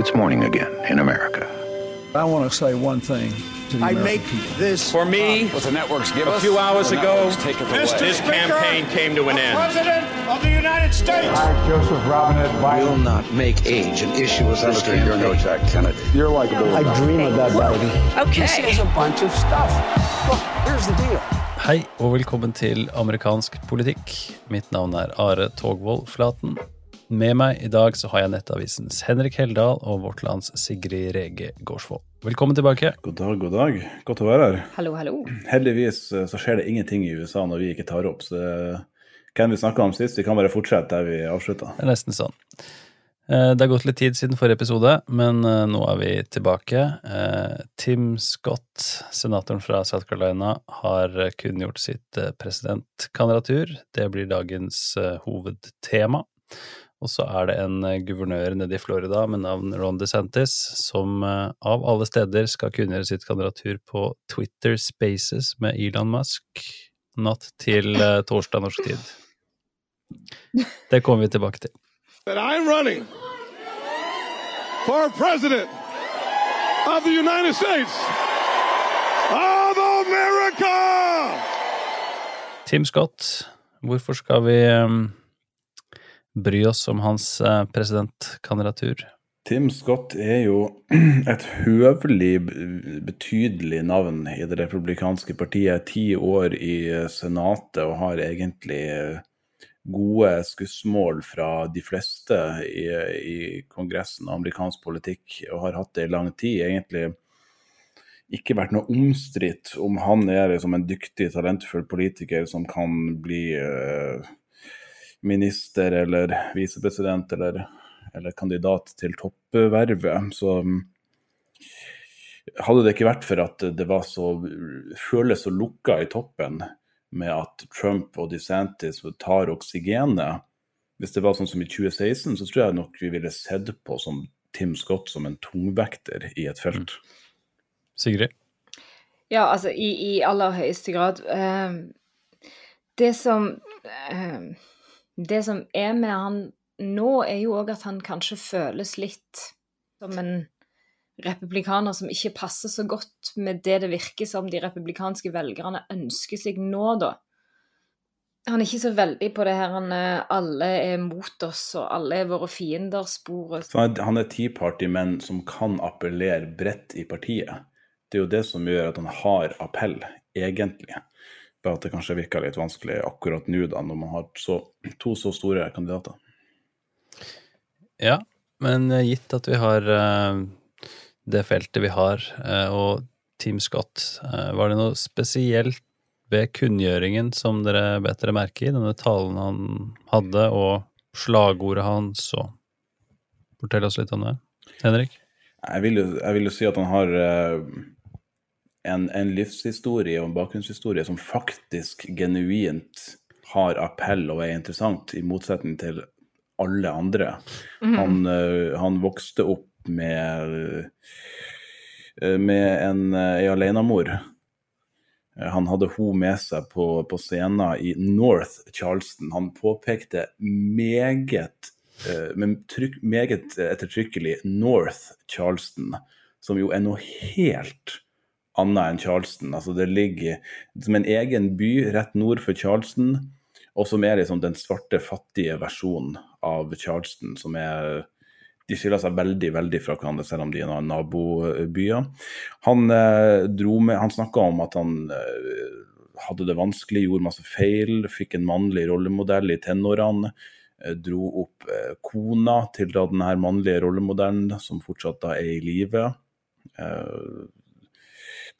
It's morning again in America. I want to say one thing to the I American make people. this For me, What the networks give a us, few hours ago, networks take it away. this campaign came to an end. President of the United States. I, Joseph Robinette will not make age an issue as this Senator, you're no. Jack Kennedy. You're likable. I dream of that baby. This is a bunch of stuff. Look, here's the deal. Hei og velkommen til amerikansk politikk. Mitt navn er Are Togvold Flaten. Med meg i dag så har jeg Nettavisens Henrik Heldal og Vårt Lands Sigrid Rege Gårdsvold. Velkommen tilbake. God dag, god dag. Godt å være her. Hallo, hallo. Heldigvis eh, så skjer det ingenting i USA når vi ikke tar opp, så kan vi snakka om sist. Vi kan bare fortsette der vi avslutta. Det er nesten sånn. Eh, Det har gått litt tid siden forrige episode, men eh, nå er vi tilbake. Eh, Tim Scott, senatoren fra South Carolina, har kunngjort sitt presidentkandidatur. Det blir dagens hovedtema. Og så er det en eh, guvernør nede i Florida med navn Ron DeSantis som eh, av alle steder skal kunngjøre sitt kandidatur på Twitter Spaces med Elon Musk natt til eh, torsdag norsk tid. Det kommer vi tilbake til. that I'm running for president of the United States of America. Tim Scott, hvorfor skal vi um, bry oss om hans eh, presidentkandidatur? Tim Scott er jo et høvelig betydelig navn i det republikanske partiet. Ti år i eh, Senatet og har egentlig eh, gode skussmål fra de fleste i, i Kongressen og amerikansk politikk, og har hatt det i lang tid. Egentlig ikke vært noe omstridt om han er liksom en dyktig, talentfull politiker som kan bli eh, minister eller visepresident eller, eller kandidat til toppvervet. Så mm, hadde det ikke vært for at det var så, føles så lukka i toppen med at Trump og DeSantis tar oksygenet Hvis det var sånn som i 2016, så tror jeg nok vi ville sett på som Tim Scott som en tungvekter i et felt. Sigrid? Ja, altså i, i aller høyeste grad. Uh, det som eh, Det som er med han nå, er jo òg at han kanskje føles litt som en republikaner som ikke passer så godt med det det virker som de republikanske velgerne ønsker seg nå, da. Han er ikke så veldig på det her han eh, alle er mot oss og alle er våre fiender-sporet. Han er, han Tea Party-menn som kan appellere bredt i partiet. Det er jo det som gjør at han har appell, egentlig. Bare at det kanskje virker litt vanskelig akkurat nå, da, når man har så, to så store kandidater. Ja, men eh, gitt at vi har uh, det feltet vi har, uh, og Team Scott, uh, var det noe spesielt ved kunngjøringen som dere bet dere merke i, denne talen han hadde, og slagordet hans, og Fortell oss litt om det. Henrik? Jeg vil jo, jeg vil jo si at han har en, en livshistorie og en bakgrunnshistorie som faktisk genuint har appell og er interessant, i motsetning til alle andre. Han, eh, han vokste opp med, eh, med en, ei alenemor. Eh, Han hadde hun med seg på, på scenen i North Charleston. Han påpekte meget, men trykk, meget ettertrykkelig North Charleston, som jo er noe helt annet enn Charleston. Altså det ligger som en egen by rett nord for Charleston, og som er liksom den svarte, fattige versjonen av Charleston, som er de skiller seg veldig veldig fra hverandre, selv om de er nabobyer. Han eh, med, han snakka om at han eh, hadde det vanskelig, gjorde masse feil, fikk en mannlig rollemodell i tenårene. eh, Dro opp eh, kona til da den her mannlige rollemodellen, som fortsatt da er i live. Eh,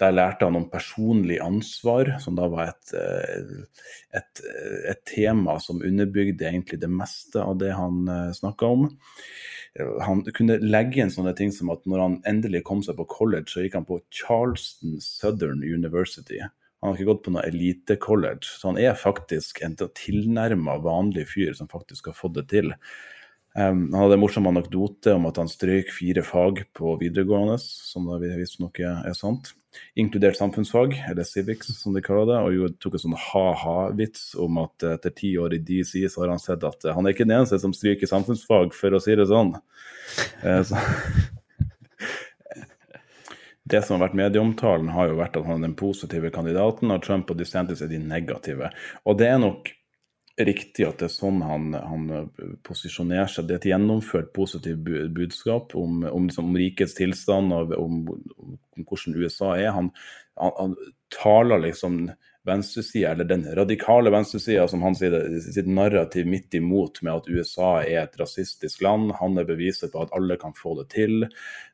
Der lærte han om personlig ansvar, som da var et, eh, et, et tema som underbygde egentlig det meste av det han snakka om han kunne legge inn sånne ting som at når han endelig kom seg på college, så gikk han på Charleston Southern University. Han har ikke gått på noe elite-college, så han er faktisk en tilnærma vanlig fyr som faktisk har fått det til. Um, han hadde en morsom anekdote om at han strøk fire fag på videregående, som da visstnok er sant. Inkludert samfunnsfag, eller civics som de kaller det, og jo tok en sånn ha-ha-vits om at etter ti år i DC så har han sett at han er ikke den eneste som stryker samfunnsfag, for å si det sånn. Eh, så. Det som har vært medieomtalen, har jo vært at han er den positive kandidaten, og Trump og DeSantis er de negative. Og det er nok riktig at det er sånn han, han posisjonerer seg. Det er et gjennomført positivt budskap om, om, liksom, om rikets tilstand og om, om, hvordan USA er. Han, han, han taler liksom venstresida, eller den radikale venstresida, som han sier sitt narrativ midt imot med at USA er et rasistisk land. Han er beviset på at alle kan få det til.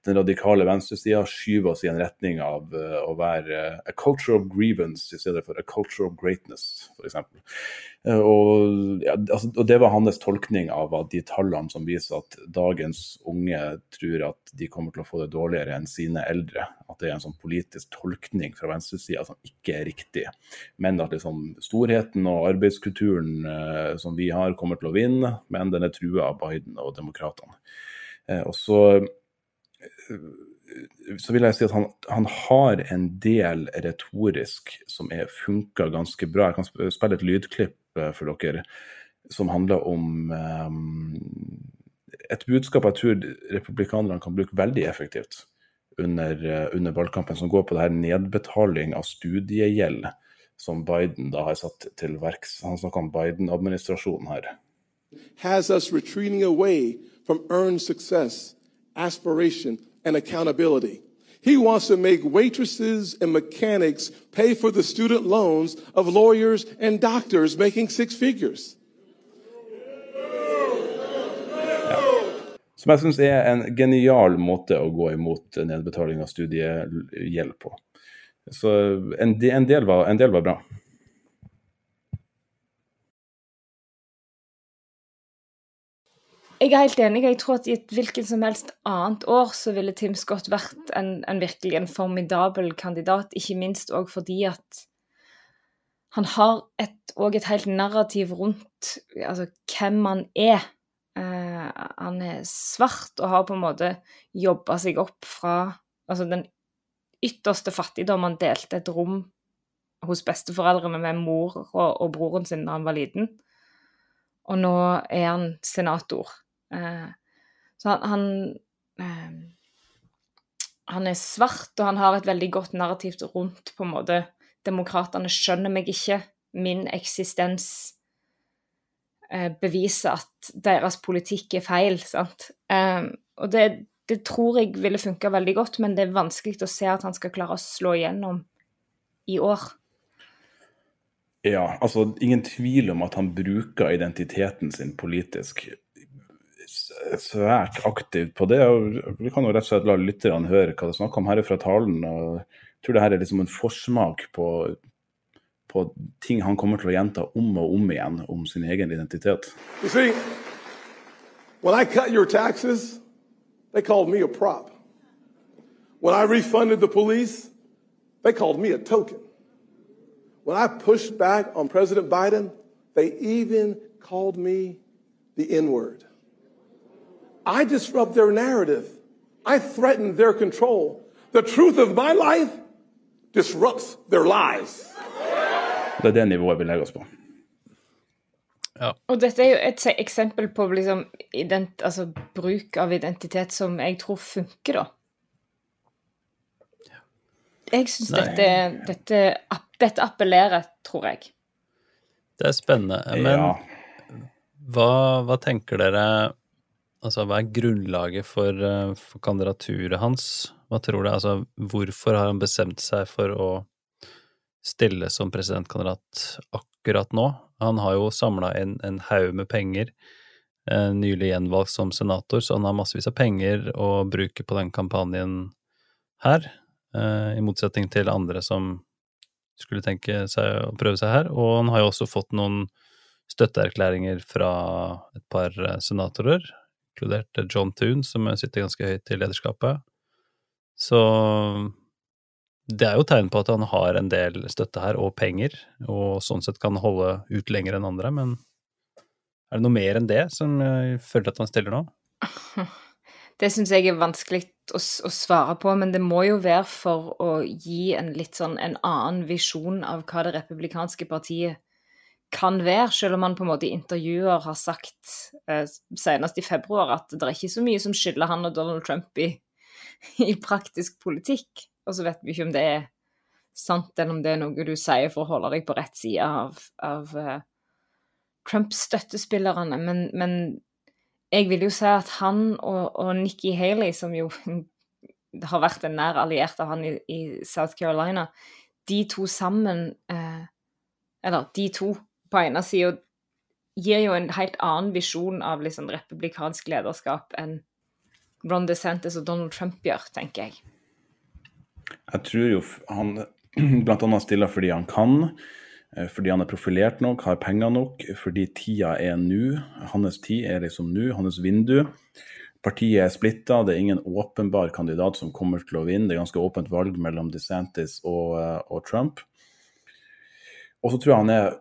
Den radikale venstresida skyver oss i en retning av uh, å være uh, a culture of grievance i stedet for a culture of greatness, f.eks. Uh, og, ja, altså, og det var hans tolkning av de tallene som viser at dagens unge tror at de kommer til å få det dårligere enn sine eldre. At det er en sånn politisk tolkning fra venstresida som ikke er riktig men at liksom storheten og arbeidskulturen uh, som vi har, kommer til å vinne, men den er trua av Biden og demokratene. Eh, og så, eh, så vil jeg si at han, han har en del retorisk som er funka ganske bra. Jeg kan spille et lydklipp eh, for dere som handler om um, et budskap jeg tror republikanerne kan bruke veldig effektivt under, eh, under, valgkampen, som går på det her nedbetaling av studiegjeld som Biden da har satt til verks. Han snakker om Biden-administrasjonen her. Has us retreating away from earned success, aspiration and accountability. He wants to make waitresses and mechanics pay for the student loans of lawyers and doctors making six figures. Som jeg syns er en genial måte å gå imot nedbetaling av studiegjeld på. Så en, del var, en del var bra. Jeg er helt enig. Jeg tror at i et hvilket som helst annet år så ville Tim Scott vært en, en virkelig en formidabel kandidat, ikke minst òg fordi at han har et, et helt narrativ rundt altså, hvem han er. Uh, han er svart og har på en måte jobba seg opp fra altså den ytterste fattigdom. Han delte et rom hos besteforeldrene med mor og, og, broren sin da han var liten. Og nå er han senator. Eh, så han, han, eh, han er svart, og han har et veldig godt narrativ rundt på en måte Demokratene skjønner meg ikke. Min eksistens eh, beviser at deres politikk er feil. sant? Og det, det tror jeg ville funka veldig godt, men det er vanskelig å se at han skal klare å slå igjennom i år. Ja, altså ingen tvil om at han bruker identiteten sin politisk svært aktivt på det. og Vi kan jo rett og slett la lytterne høre hva det er snakk om her fra talen. og Jeg tror det her er liksom en forsmak på, på ting han kommer til å gjenta om og om igjen om sin egen identitet. You see, when I cut your taxes, They called me a prop. When I refunded the police, they called me a token. When I pushed back on President Biden, they even called me the N word. I disrupt their narrative. I threaten their control. The truth of my life disrupts their lives. Det er det nivået vi legger oss på. Ja. Og dette er jo et eksempel på liksom, ident, altså, bruk av identitet som jeg tror funker, da. Jeg syns dette, dette, dette, appellerer, tror jeg. Det er spennende. Men ja. hva, hva, tenker dere Altså, hva er grunnlaget for, eh, for kandidaturet hans? Hva tror du? Altså, hvorfor har han bestemt seg for å stille som presidentkandidat akkurat nå? Han har jo samla en, en haug med penger, eh, nylig gjenvalgt som senator, så han har massevis av penger å bruke på den kampanjen her, eh, i motsetning til andre som skulle tenke seg å prøve seg her. Og han har jo også fått noen støtteerklæringer fra et par senatorer, inkludert John Toon, som sitter ganske høyt i lederskapet. Så det er jo tegn på at han har en del støtte her, og penger, og sånn sett kan holde ut lenger enn andre, men er det noe mer enn det som føler at han stiller nå? Det syns jeg er vanskelig å, å, svare på, men det må jo være for å gi en litt sånn en annen visjon av hva det republikanske partiet kan være, selv om han på en måte i intervjuer har sagt, eh, senest i februar, at det er ikke så mye som skiller han og Donald Trump i, i praktisk politikk. Og så vet vi ikke om det er sant, eller om det er noe du sier for å holde deg på rett side av, av eh, Trump-støttespillerne. Men, men, jeg vil jo si at han og, og Nikki Haley, som jo har vært en nær alliert av han i, i South Carolina, de to sammen eh, Eller de to på ene sida gir jo en helt annen visjon av liksom republikansk lederskap enn Ron DeSantis og Donald Trump gjør, tenker jeg. Jeg tror jo han bl.a. stiller fordi han kan, eh, fordi han er profilert nok, har penger nok, fordi tida er nå. Hans tid er liksom nå, hans vindu. Partiet er splitta, det er ingen åpenbar kandidat som kommer til å vinne. Det er ganske åpent valg mellom DeSantis og, eh, og Trump. Og så tror jeg han er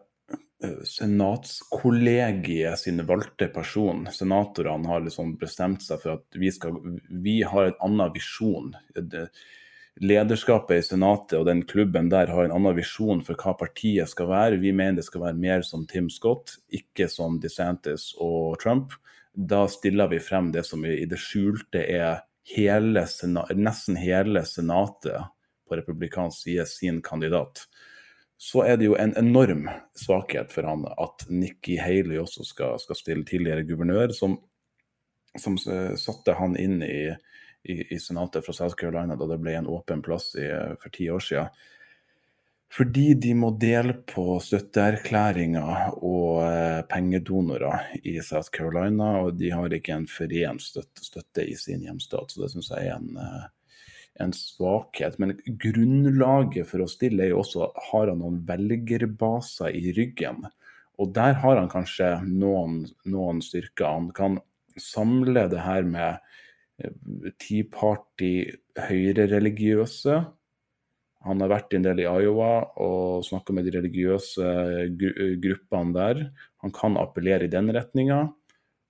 senatskollegiet sin valgte person. Senatorene har liksom bestemt seg for at vi, skal, vi har en annen visjon. Lederskapet i Senatet og den klubben der har en annen visjon for hva partiet skal være. Vi mener det skal være mer som Tim Scott, ikke som DeSantis og Trump. Da stiller vi frem det som i det skjulte er hele, nesten hele Senatet på republikansk side sin kandidat. Så er det jo en enorm svakhet for han at Nikki Haley også skal, skal stille tidligere guvernør, som, som satte han inn i i, i, senatet fra South Carolina da det ble en åpen plass i, for ti år siden. Fordi de må dele på støtteerklæringer og eh, pengedonorer i South Carolina, og de har ikke en forent støtte, støtte, i sin hjemstat. Så det syns jeg er en, eh, en, svakhet. Men grunnlaget for å stille er jo også har han noen velgerbaser i ryggen. Og der har han kanskje noen, noen styrker. Han kan samle det her med Tea Party høyrereligiøse. Han har vært en del i Iowa og snakka med de religiøse gruppene der. Han kan appellere i den retninga.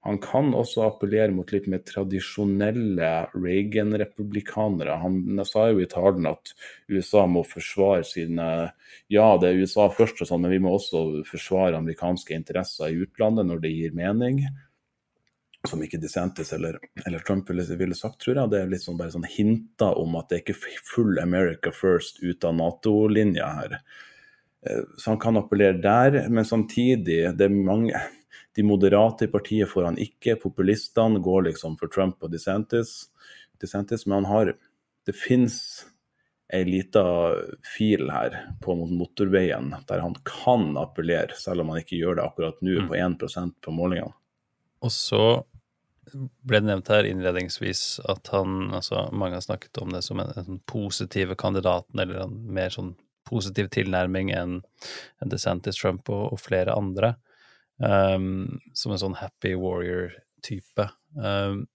Han kan også appellere mot litt mer tradisjonelle Reagan-republikanere. Han sa jo i talen at USA må forsvare sine Ja, det er USA først, og sånn, men vi må også forsvare amerikanske interesser i utlandet når det gir mening som ikke DeSantis eller, eller Trump ville, sagt, tror jeg. Det er litt sånn bare sånn hinter om at det er ikke full America first ut av Nato-linja her. Eh, så han kan appellere der, men samtidig det er mange, De moderate i partiet får han ikke. Populistene går liksom for Trump og DeSantis. DeSantis men han har Det fins ei lita fil her på motorveien der han kan appellere, selv om han ikke gjør det akkurat nå, mm. på 1% på målingene. Og så ble det nevnt her innledningsvis at han altså Mange har snakket om det som en, en positive kandidaten, eller en mer sånn positiv tilnærming enn DeSantis, Trump og, og flere andre. Um, som en sånn happy warrior-type. Um,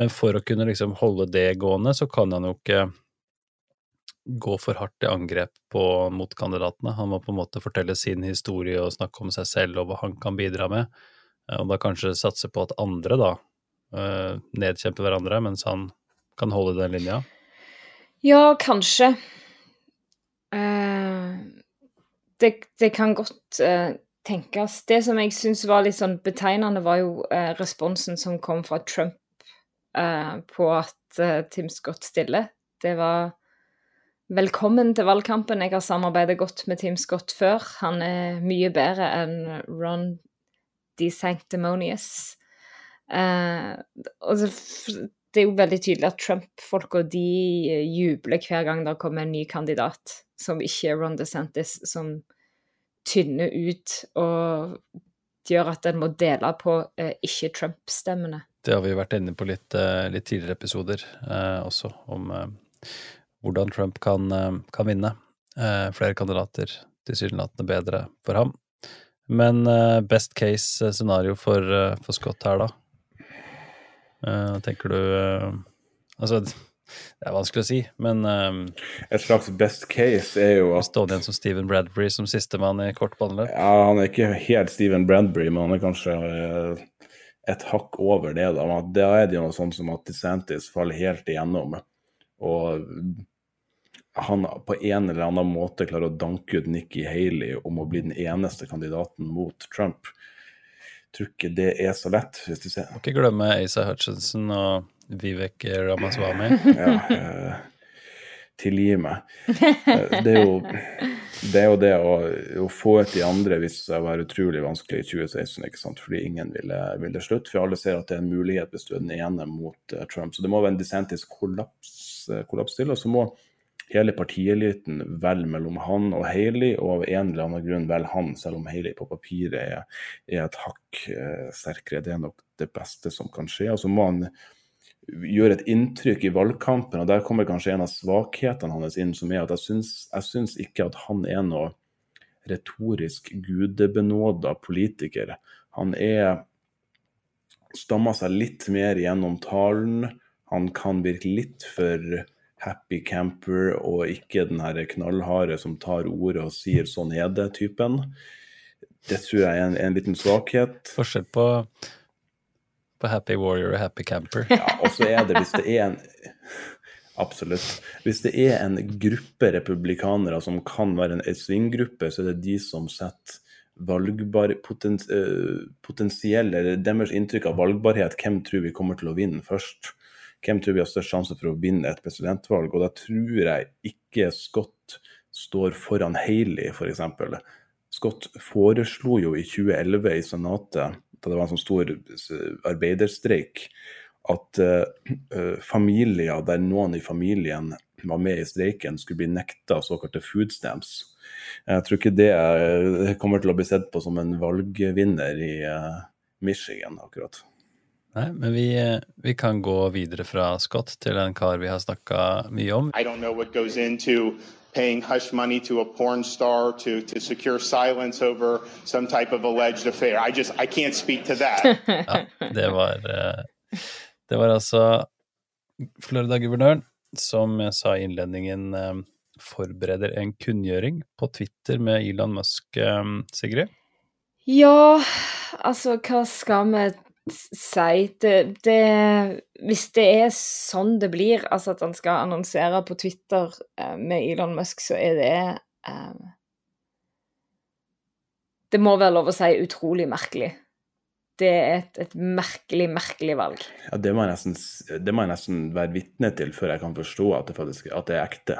men for å kunne liksom holde det gående, så kan han jo ikke gå for hardt i angrep på motkandidatene. Han må på en måte fortelle sin historie og snakke om seg selv og hva han kan bidra med. Og da kanskje satse på at andre da nedkjemper hverandre, mens han kan holde den linja? Ja, kanskje. Uh, det, det, kan godt tenkes. Det som jeg syns var litt sånn betegnende, var jo eh, responsen som kom fra Trump på at Tim Scott stiller. Det var velkommen til valgkampen. Jeg har samarbeidet godt med Tim Scott før. Han er mye bedre enn Ron DeSanctimonious. Eh, det er jo veldig tydelig at Trump-folka de eh, jubler hver gang det kommer en ny kandidat som ikke er Ron DeSantis, som tynner ut og gjør at en må dele på eh, ikke-Trump-stemmene. Det har vi vært inne på litt, eh, litt tidligere episoder eh, også, om eh, hvordan Trump kan, kan vinne. flere kandidater tilsynelatende bedre for ham. Men best case scenario for, for Scott her, da? Tenker du Altså, det er vanskelig å si, men um, Et slags best case er jo at Stående igjen som Steven Bradbury som sistemann i kortbaneløp? Ja, han er ikke helt Steven Bradbury, men han er kanskje uh, et hakk over det. Da, da er det jo noe sånt som at DeSantis faller helt igjennom. Og han på en eller annen måte klarer å danke ut Nikki Haley om å bli den eneste kandidaten mot Trump. Jeg tror ikke det er så lett, hvis du ser. Må ikke glemme Asa Hutchinson og Vivek Ramaswamy. Ja, eh, tilgi meg. Eh, Det er jo det, jo det å, å få ut de andre viste seg å være utrolig vanskelig i 2016, ikke sant? fordi ingen ville, ville slutte. For alle ser at det er en mulighet hvis du er den ene mot uh, Trump. Så det må være en DeSantis kollaps, uh, kollaps til. Og så må hele partieliten velge mellom han og Haley, og av en eller annen grunn velge han, selv om Haley på papiret er, er et hakk uh, sterkere. Det er nok det beste som kan skje. Og så må han gjøre et inntrykk i valgkampen, og der kommer kanskje en av svakhetene hans inn, som er at jeg syns, jeg syns ikke at han er noe retorisk gudebenåda politiker. Han er stammer seg litt mer gjennom talen. Han kan virke litt for happy camper og ikke den her knallharde som tar ordet og sier 'sånn er det'-typen. Det tror jeg er en, en liten svakhet. Forskjell på, på Happy Warrior og Happy Camper. Ja, og så er det hvis det er en Absolutt. Hvis det er en gruppe republikanere som kan være en svinggruppe, så er det de som setter valgbar poten, eh, potensiell, eller deres inntrykk av valgbarhet, hvem tror vi kommer til å vinne først? Hvem tror vi har størst sjanse for å vinne et presidentvalg? Og da tror jeg ikke Scott står foran Haley, f.eks. Scott foreslo jo i 2011 i Senatet, da det var en sånn stor arbeiderstreik, at uh, familier der noen i familien var med i streiken, skulle bli nekta såkalte food stamps. Jeg tror ikke det kommer til å bli sett på som en valgvinner i uh, Michigan, akkurat. Nei, men vi, vi kan gå videre fra Scott til en kar vi har snakka mye om. I don't know what goes into paying hush money to a porn star to, to secure silence over some type of alleged affair. I just, I can't speak to that. Ja, det var eh, Det var altså Florida-guvernøren som jeg sa i innledningen eh, forbereder en kunngjøring på Twitter med Elon Musk, eh, Sigrid. Ja, altså, hva skal vi si? Det, det Hvis det er sånn det blir, altså at han skal annonsere på Twitter eh, med Elon Musk, så er det eh, Det må være lov å si utrolig merkelig. Det er et, et merkelig, merkelig valg. Ja, det må, jeg nesten, det må jeg nesten være vitne til før jeg kan forstå at det, faktisk, at det er ekte.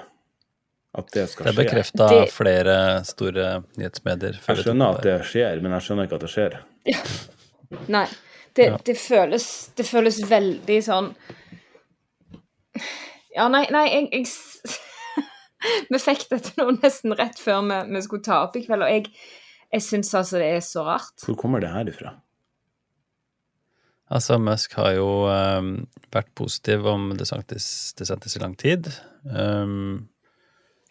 At det skal Det er skje. bekrefta Det- flere store nyhetsmedier. Jeg skjønner at det skjer, men jeg skjønner ikke at det skjer. Nei. Det, Ja. det, føles, det føles veldig sånn Ja, nei, nei jeg, jeg Vi fikk dette nå nesten rett før vi, vi skulle ta opp i kveld, og jeg, jeg syns altså det er så rart. Hvor kommer det her ifra? Altså, Musk har jo um, vært positiv om DeSantis, DeSantis i lang tid. Um,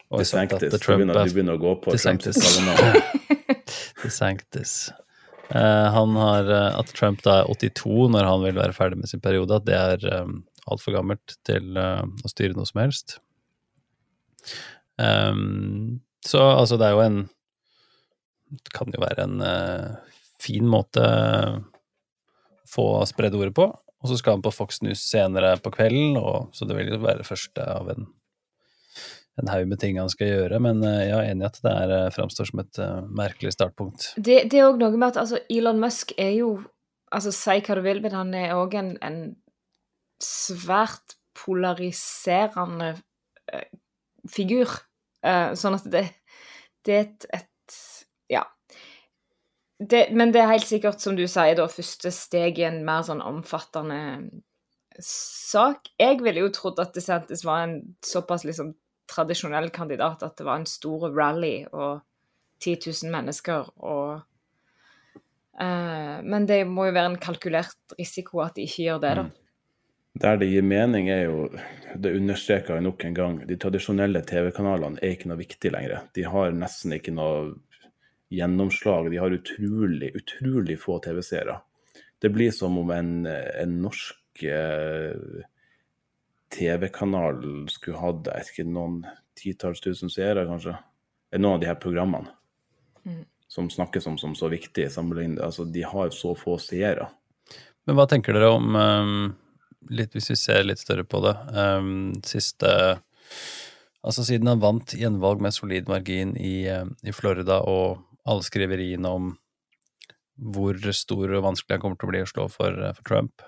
og sagt at DeSantis. Du begynner, er- du begynner å gå på Trumps DeSantis. kallenavn. DeSantis. Eh, han har eh, At Trump da er 82 når han vil være ferdig med sin periode, at det er um, altfor gammelt til eh, å styre noe som helst. Um, så altså, det er jo en Det kan jo være en uh, fin måte å få spredd ordet på. Og så skal han på Fox News senere på kvelden, og, så det vil jo være første av en en haug med ting han skal gjøre, men eh, jeg er enig i at det er, eh, framstår som et eh, merkelig startpunkt. Det, det er òg noe med at altså, Elon Musk er jo Altså, si hva du vil, men han er òg en, en svært polariserende figur. Sånn at det, det er et, et Ja. Det, men det er helt sikkert, som du sier, da, første steg i en mer sånn omfattende sak. Jeg ville jo trodd at DeSantis var en såpass liksom tradisjonell kandidat at det var en stor rally og 10 000 mennesker og uh, Men det må jo være en kalkulert risiko at de ikke gjør det, da. Der det gir mening, er jo Det understreker jeg nok en gang. De tradisjonelle TV-kanalene er ikke noe viktig lenger. De har nesten ikke noe gjennomslag. De har utrolig, utrolig få TV-seere. Det blir som om en, en norsk eh, TV-kanal skulle hatt jeg vet ikke, noen titalls tusen seere, kanskje. Er noen av de her programmene som snakkes om som så viktige. sammenlignet- Altså, de har så få seere. Men hva tenker dere om um, litt, Hvis vi ser litt større på det um, Siste Altså siden han vant gjenvalg med solid margin i, um, i Florida, og alle skriveriene om hvor stor og vanskelig han kommer til å bli å slå for, uh, for Trump.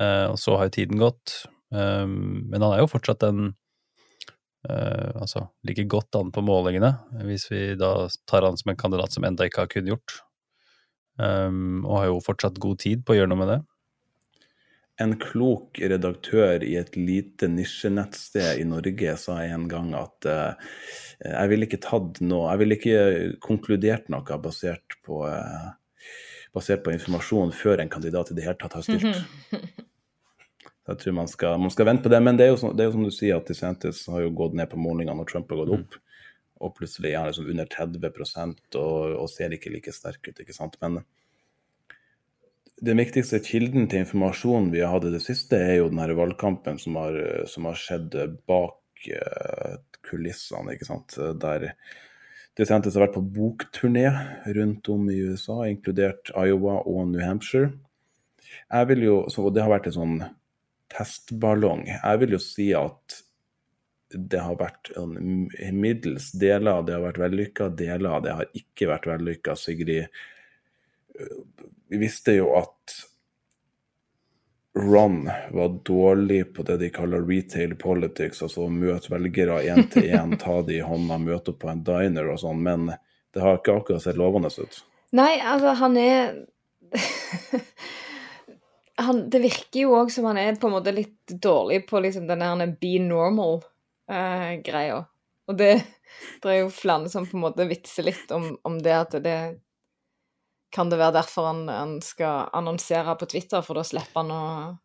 Uh, og så har jo tiden gått. Um, men han er jo fortsatt en uh, Altså ligger godt an på målingene, hvis vi da tar han som en kandidat som enda ikke har kunngjort. Um, og har jo fortsatt god tid på å gjøre noe med det. En klok redaktør i et lite nisjenettsted i Norge sa en gang at uh, jeg ville ikke tatt noe Jeg ville ikke konkludert noe basert på, uh, basert på informasjon før en kandidat i det hele tatt har stilt. Jeg tror man skal, man skal, vente på det. Men det er jo, så, det er jo som du sier, at DeSantis har jo gått ned på målingene når Trump har gått opp. Mm. Og plutselig er han liksom under 30 og, og ser ikke like sterk ut. ikke sant? Men den viktigste kilden til informasjonen vi har hatt i det siste, er jo den her valgkampen som har, som har skjedd bak uh, kulissene, ikke sant. Der DeSantis har vært på bokturné rundt om i USA, inkludert Iowa og New Hampshire. Jeg vil jo, så Det har vært en sånn testballong. Jeg vil jo si at det har vært en middels deler det har vært vellykka, deler av det har ikke vært vellykka. Sigrid vi visste jo at Ron var dårlig på det de kaller retail politics, altså å møte velgere én til én, ta de i hånda, møte opp på en diner og sånn, men det har ikke akkurat sett lovende ut. Nei, altså, han er han, Det virker jo òg som han er på en måte litt dårlig på liksom den der be normal-greia. Uh, og det, det, er jo flere som på en måte vitser litt om, om det at det kan det være derfor han, han, skal annonsere på Twitter, for da slipper han å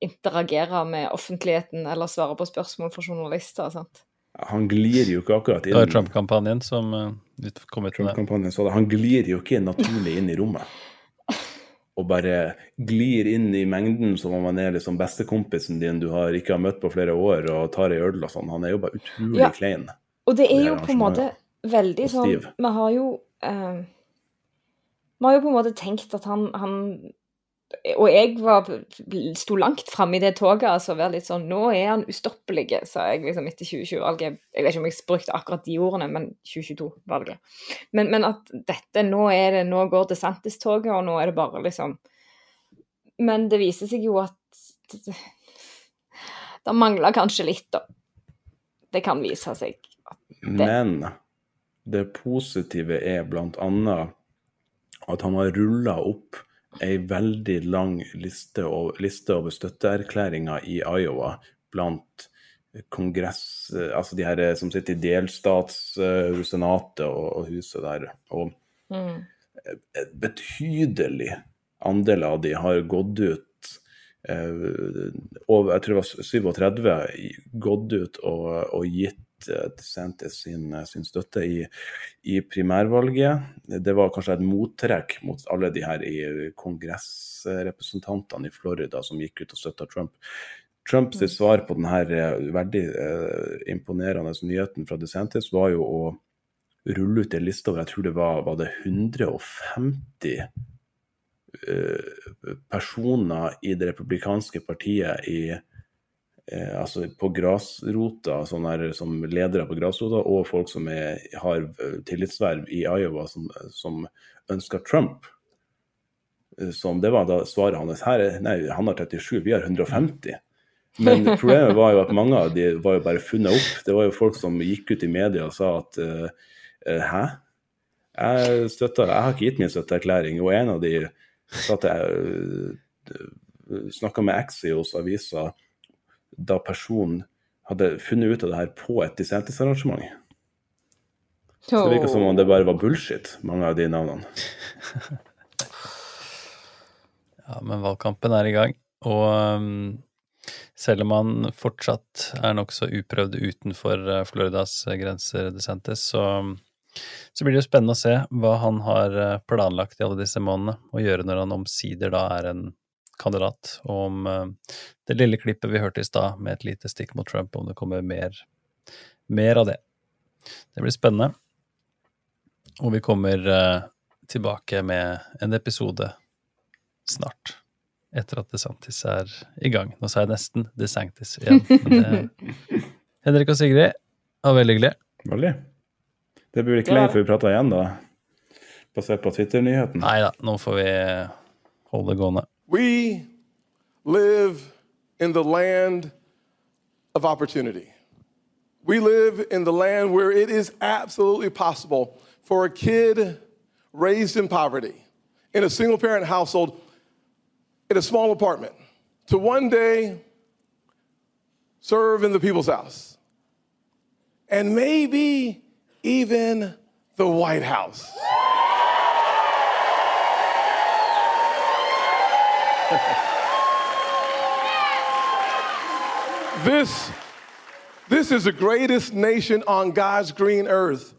interagere med offentligheten eller svare på spørsmål fra journalister? sant? Han glir jo ikke akkurat inn Det var Trump-kampanjen som uh, kom ut med det. Han glir jo ikke naturlig inn i rommet. Og bare glir inn i mengden som om han er liksom bestekompisen din du har ikke har møtt på flere år, og tar ei øl og sånn. Han er jo bare utrolig ja. klein. Og det er jo på en måte veldig sånn Vi har jo uh, vi har jo på en måte tenkt at han, han Og jeg var, sto langt framme i det toget. altså være litt sånn, Nå er han ustoppelig, sa jeg liksom etter 2020-valget. Jeg vet ikke om jeg brukte akkurat de ordene, men 2022-valget. Men, men, at dette Nå er det, nå går DeSantis-toget, og nå er det bare liksom Men det viser seg jo at det, mangler kanskje litt, da. Det kan vise seg. Det. Men det positive er blant annet at han har rulla opp ei veldig lang liste, over, liste over støtteerklæringer i Iowa blant kongress... Altså de her som sitter i delstatssenatet og, og, huset der. Og mm. betydelig andel av de har gått ut eh, over, jeg tror det var 37 gått ut og, og gitt DeSantis sin, sin støtte i, i, primærvalget. Det var kanskje et mottrekk mot alle de her i kongressrepresentantene i Florida som gikk ut og støtta Trump. Trumps mm. svar på denne eh, veldig eh, imponerende nyheten fra DeSantis var jo å rulle ut en liste over jeg tror det var, var det 150 eh, personer i det republikanske partiet i eh, altså på grasrota, sånne her, som ledere på grasrota, og folk som er, har eh, tillitsverv i Iowa som, som ønsker Trump. Eh, som det var da svaret hans. Her, nei, han har 37, vi har 150. Men problemet var jo at mange av de var jo bare funnet opp. Det var jo folk som gikk ut i media og sa at uh, hæ? Jeg, støtter, jeg har ikke gitt min støtteerklæring. Og en av de sa at jeg snakka med Axios avisa da personen hadde funnet ut av det her på et DeSantis-arrangement. Så det virka som om det bare var bullshit, mange av de navnene. ja, men valgkampen er i gang, og um, selv om han fortsatt er nokså uprøvd utenfor uh, Floridas grenser, DeSantis, så, så blir det jo spennende å se hva han har uh, planlagt i alle disse månedene å gjøre når han omsider da er en kandidat, og om uh, det lille klippet vi hørte i stad med et lite stikk mot Trump, om det kommer mer, mer av det. Det blir spennende. Og vi kommer uh, tilbake med en episode snart. etter at DeSantis er i gang. Nå sa jeg nesten DeSantis igjen. Men det, Henrik og Sigrid, var veldig hyggelig. Veldig. Det blir ikke lenge før vi prater igjen, da. Basert på Twitter-nyheten. Nei da, nå får vi holde det gående. We live in the land of opportunity. We live in the land where it is absolutely possible for a kid raised in poverty, in a single parent household, in a small apartment, to one day serve in the people's house. And maybe even the White House. this, this is the greatest nation on God's green earth.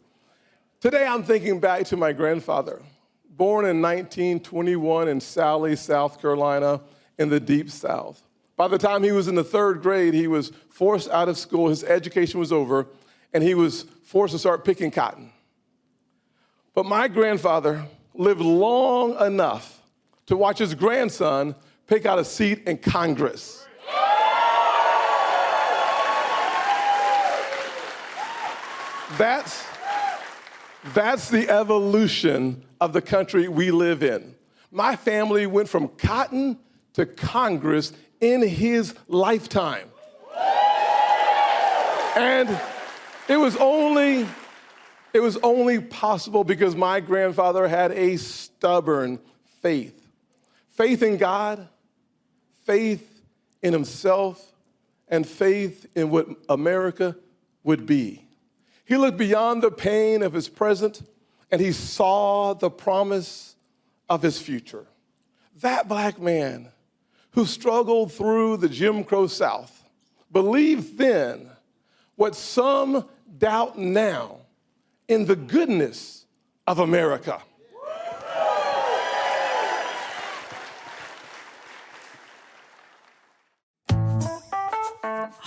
Today I'm thinking back to my grandfather, born in 1921 in Sally, South Carolina, in the deep South. By the time he was in the third grade, he was forced out of school, his education was over, and he was forced to start picking cotton. But my grandfather lived long enough to watch his grandson pick out a seat in Congress. That's, that's the evolution of the country we live in. My family went from cotton to Congress in his lifetime. And it was only it was only possible because my grandfather had a stubborn faith. Faith in God, faith in himself, and faith in what America would be. He looked beyond the pain of his present and he saw the promise of his future. That black man who struggled through the Jim Crow South believed then what some doubt now in the goodness of America.